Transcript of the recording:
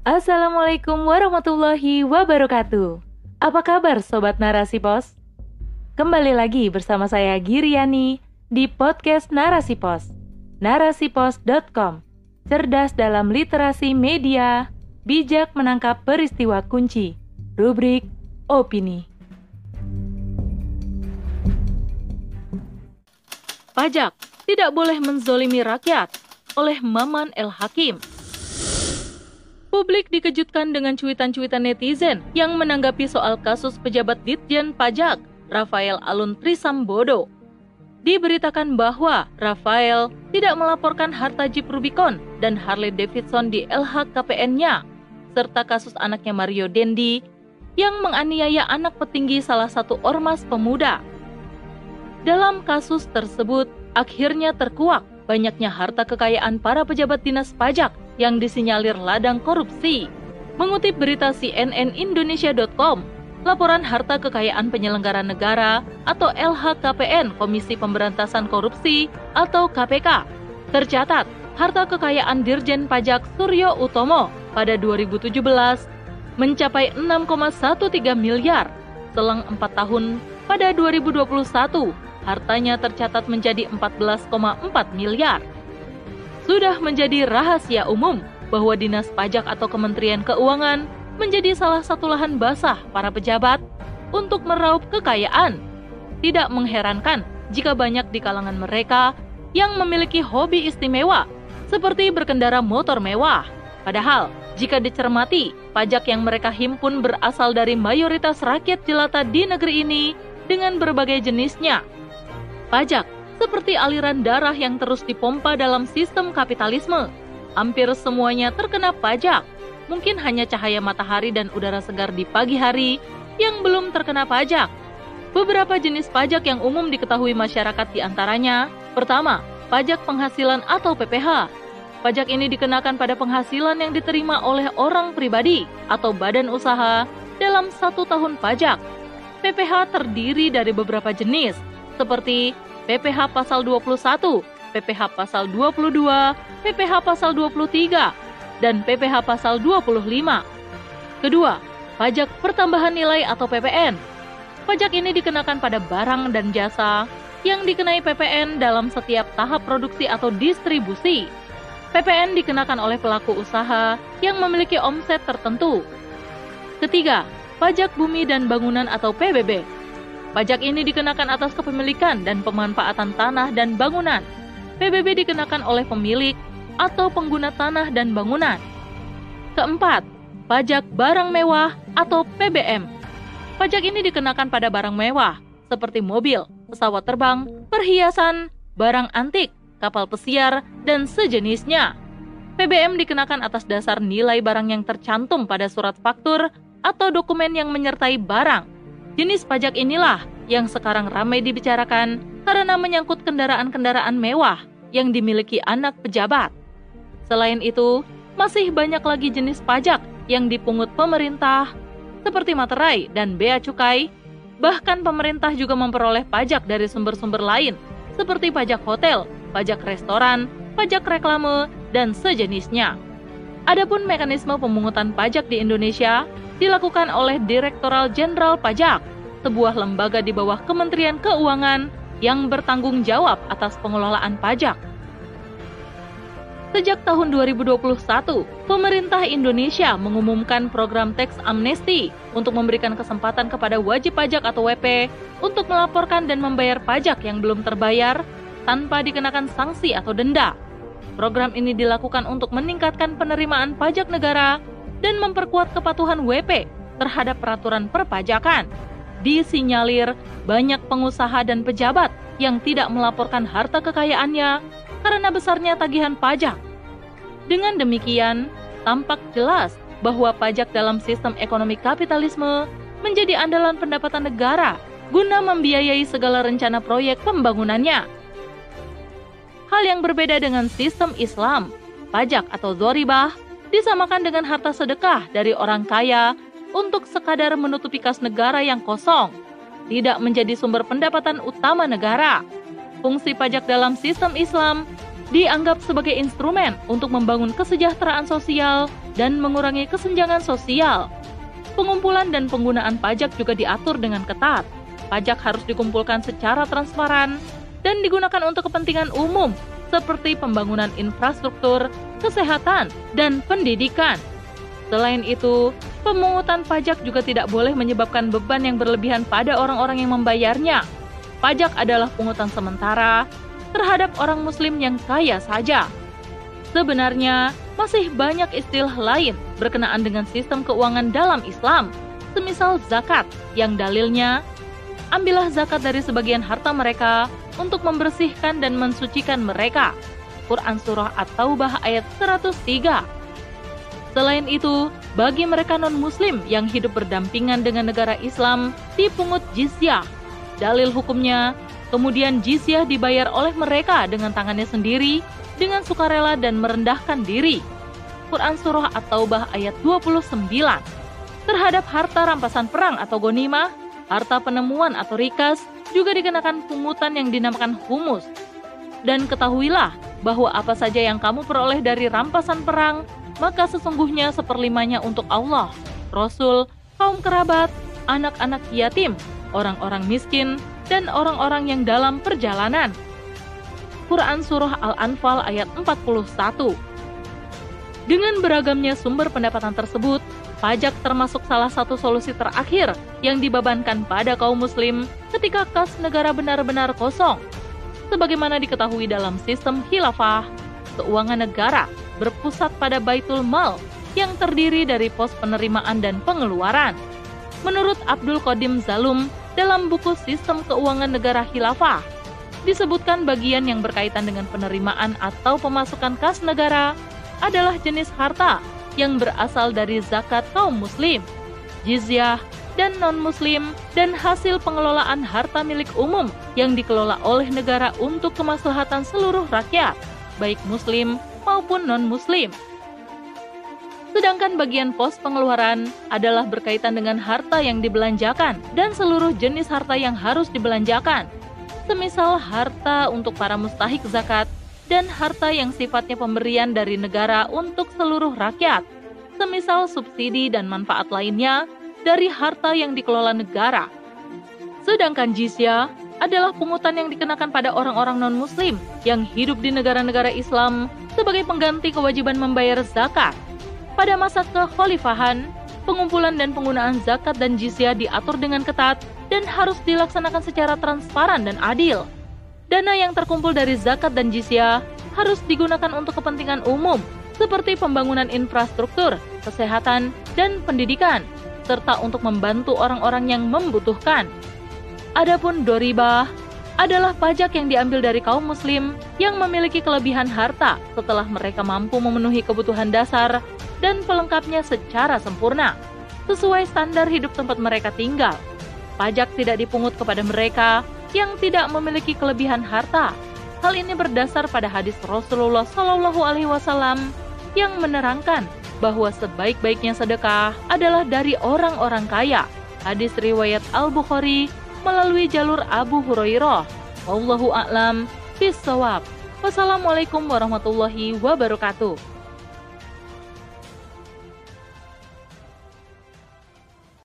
Assalamualaikum warahmatullahi wabarakatuh. Apa kabar Sobat Narasi Pos? Kembali lagi bersama saya Giriani di podcast Narasi Pos. Narasipos.com Cerdas dalam literasi media, bijak menangkap peristiwa kunci. Rubrik Opini. Pajak tidak boleh menzolimi rakyat oleh Maman El Hakim. Publik dikejutkan dengan cuitan-cuitan netizen yang menanggapi soal kasus pejabat Ditjen Pajak, Rafael Alun Trisambodo. Diberitakan bahwa Rafael tidak melaporkan harta Jeep Rubicon dan Harley Davidson di LHKPN-nya, serta kasus anaknya Mario Dendi yang menganiaya anak petinggi salah satu ormas pemuda. Dalam kasus tersebut, akhirnya terkuak banyaknya harta kekayaan para pejabat dinas pajak yang disinyalir ladang korupsi. Mengutip berita CNN Indonesia.com, laporan harta kekayaan penyelenggara negara atau LHKPN Komisi Pemberantasan Korupsi atau KPK tercatat harta kekayaan Dirjen Pajak Suryo Utomo pada 2017 mencapai 6,13 miliar. Selang 4 tahun pada 2021, hartanya tercatat menjadi 14,4 miliar sudah menjadi rahasia umum bahwa Dinas Pajak atau Kementerian Keuangan menjadi salah satu lahan basah para pejabat untuk meraup kekayaan. Tidak mengherankan jika banyak di kalangan mereka yang memiliki hobi istimewa seperti berkendara motor mewah. Padahal, jika dicermati, pajak yang mereka himpun berasal dari mayoritas rakyat jelata di negeri ini dengan berbagai jenisnya. Pajak seperti aliran darah yang terus dipompa dalam sistem kapitalisme. Hampir semuanya terkena pajak. Mungkin hanya cahaya matahari dan udara segar di pagi hari yang belum terkena pajak. Beberapa jenis pajak yang umum diketahui masyarakat di antaranya, pertama, pajak penghasilan atau PPH. Pajak ini dikenakan pada penghasilan yang diterima oleh orang pribadi atau badan usaha dalam satu tahun pajak. PPH terdiri dari beberapa jenis, seperti PPH pasal 21, PPH pasal 22, PPH pasal 23, dan PPH pasal 25. Kedua, pajak pertambahan nilai atau PPN. Pajak ini dikenakan pada barang dan jasa yang dikenai PPN dalam setiap tahap produksi atau distribusi. PPN dikenakan oleh pelaku usaha yang memiliki omset tertentu. Ketiga, pajak bumi dan bangunan atau PBB Pajak ini dikenakan atas kepemilikan dan pemanfaatan tanah dan bangunan. PBB dikenakan oleh pemilik atau pengguna tanah dan bangunan. Keempat, pajak barang mewah atau PBM. Pajak ini dikenakan pada barang mewah seperti mobil, pesawat terbang, perhiasan, barang antik, kapal pesiar, dan sejenisnya. PBM dikenakan atas dasar nilai barang yang tercantum pada surat faktur atau dokumen yang menyertai barang Jenis pajak inilah yang sekarang ramai dibicarakan karena menyangkut kendaraan-kendaraan mewah yang dimiliki anak pejabat. Selain itu, masih banyak lagi jenis pajak yang dipungut pemerintah seperti materai dan bea cukai. Bahkan pemerintah juga memperoleh pajak dari sumber-sumber lain seperti pajak hotel, pajak restoran, pajak reklame, dan sejenisnya. Adapun mekanisme pemungutan pajak di Indonesia dilakukan oleh Direktoral Jenderal Pajak, sebuah lembaga di bawah Kementerian Keuangan yang bertanggung jawab atas pengelolaan pajak. Sejak tahun 2021, pemerintah Indonesia mengumumkan program teks amnesti untuk memberikan kesempatan kepada wajib pajak atau WP untuk melaporkan dan membayar pajak yang belum terbayar tanpa dikenakan sanksi atau denda. Program ini dilakukan untuk meningkatkan penerimaan pajak negara dan memperkuat kepatuhan WP terhadap peraturan perpajakan. Disinyalir banyak pengusaha dan pejabat yang tidak melaporkan harta kekayaannya karena besarnya tagihan pajak. Dengan demikian, tampak jelas bahwa pajak dalam sistem ekonomi kapitalisme menjadi andalan pendapatan negara guna membiayai segala rencana proyek pembangunannya. Hal yang berbeda dengan sistem Islam, pajak atau zoribah disamakan dengan harta sedekah dari orang kaya untuk sekadar menutupi kas negara yang kosong, tidak menjadi sumber pendapatan utama negara. Fungsi pajak dalam sistem Islam dianggap sebagai instrumen untuk membangun kesejahteraan sosial dan mengurangi kesenjangan sosial. Pengumpulan dan penggunaan pajak juga diatur dengan ketat. Pajak harus dikumpulkan secara transparan dan digunakan untuk kepentingan umum seperti pembangunan infrastruktur, kesehatan, dan pendidikan. Selain itu, pemungutan pajak juga tidak boleh menyebabkan beban yang berlebihan pada orang-orang yang membayarnya. Pajak adalah pungutan sementara terhadap orang Muslim yang kaya saja. Sebenarnya, masih banyak istilah lain berkenaan dengan sistem keuangan dalam Islam, semisal zakat, yang dalilnya, ambillah zakat dari sebagian harta mereka untuk membersihkan dan mensucikan mereka. Quran Surah At-Taubah ayat 103 Selain itu, bagi mereka non-muslim yang hidup berdampingan dengan negara Islam, dipungut jizyah. Dalil hukumnya, Kemudian jizyah dibayar oleh mereka dengan tangannya sendiri, dengan sukarela dan merendahkan diri. Quran Surah At-Taubah ayat 29. Terhadap harta rampasan perang atau gonimah, harta penemuan atau rikas, juga dikenakan pungutan yang dinamakan humus. Dan ketahuilah bahwa apa saja yang kamu peroleh dari rampasan perang, maka sesungguhnya seperlimanya untuk Allah, Rasul, kaum kerabat, anak-anak yatim, orang-orang miskin, dan orang-orang yang dalam perjalanan. Quran Surah Al-Anfal ayat 41 Dengan beragamnya sumber pendapatan tersebut, pajak termasuk salah satu solusi terakhir yang dibebankan pada kaum muslim ketika kas negara benar-benar kosong. Sebagaimana diketahui dalam sistem khilafah, keuangan negara berpusat pada Baitul Mal yang terdiri dari pos penerimaan dan pengeluaran. Menurut Abdul Qadim Zalum, dalam buku Sistem Keuangan Negara Khilafah, disebutkan bagian yang berkaitan dengan penerimaan atau pemasukan kas negara adalah jenis harta yang berasal dari zakat kaum muslim, jizyah, dan non-muslim, dan hasil pengelolaan harta milik umum yang dikelola oleh negara untuk kemaslahatan seluruh rakyat, baik muslim maupun non-muslim. Sedangkan bagian pos pengeluaran adalah berkaitan dengan harta yang dibelanjakan dan seluruh jenis harta yang harus dibelanjakan. Semisal harta untuk para mustahik zakat dan harta yang sifatnya pemberian dari negara untuk seluruh rakyat. Semisal subsidi dan manfaat lainnya dari harta yang dikelola negara. Sedangkan jizya adalah pungutan yang dikenakan pada orang-orang non-muslim yang hidup di negara-negara Islam sebagai pengganti kewajiban membayar zakat pada masa kekhalifahan, pengumpulan dan penggunaan zakat dan jizyah diatur dengan ketat dan harus dilaksanakan secara transparan dan adil. Dana yang terkumpul dari zakat dan jizyah harus digunakan untuk kepentingan umum seperti pembangunan infrastruktur, kesehatan, dan pendidikan, serta untuk membantu orang-orang yang membutuhkan. Adapun doribah adalah pajak yang diambil dari kaum muslim yang memiliki kelebihan harta setelah mereka mampu memenuhi kebutuhan dasar dan pelengkapnya secara sempurna, sesuai standar hidup tempat mereka tinggal. Pajak tidak dipungut kepada mereka yang tidak memiliki kelebihan harta. Hal ini berdasar pada hadis Rasulullah Shallallahu Alaihi Wasallam yang menerangkan bahwa sebaik-baiknya sedekah adalah dari orang-orang kaya. Hadis riwayat Al Bukhari melalui jalur Abu Hurairah. Wallahu a'lam bishawab. Wassalamualaikum warahmatullahi wabarakatuh.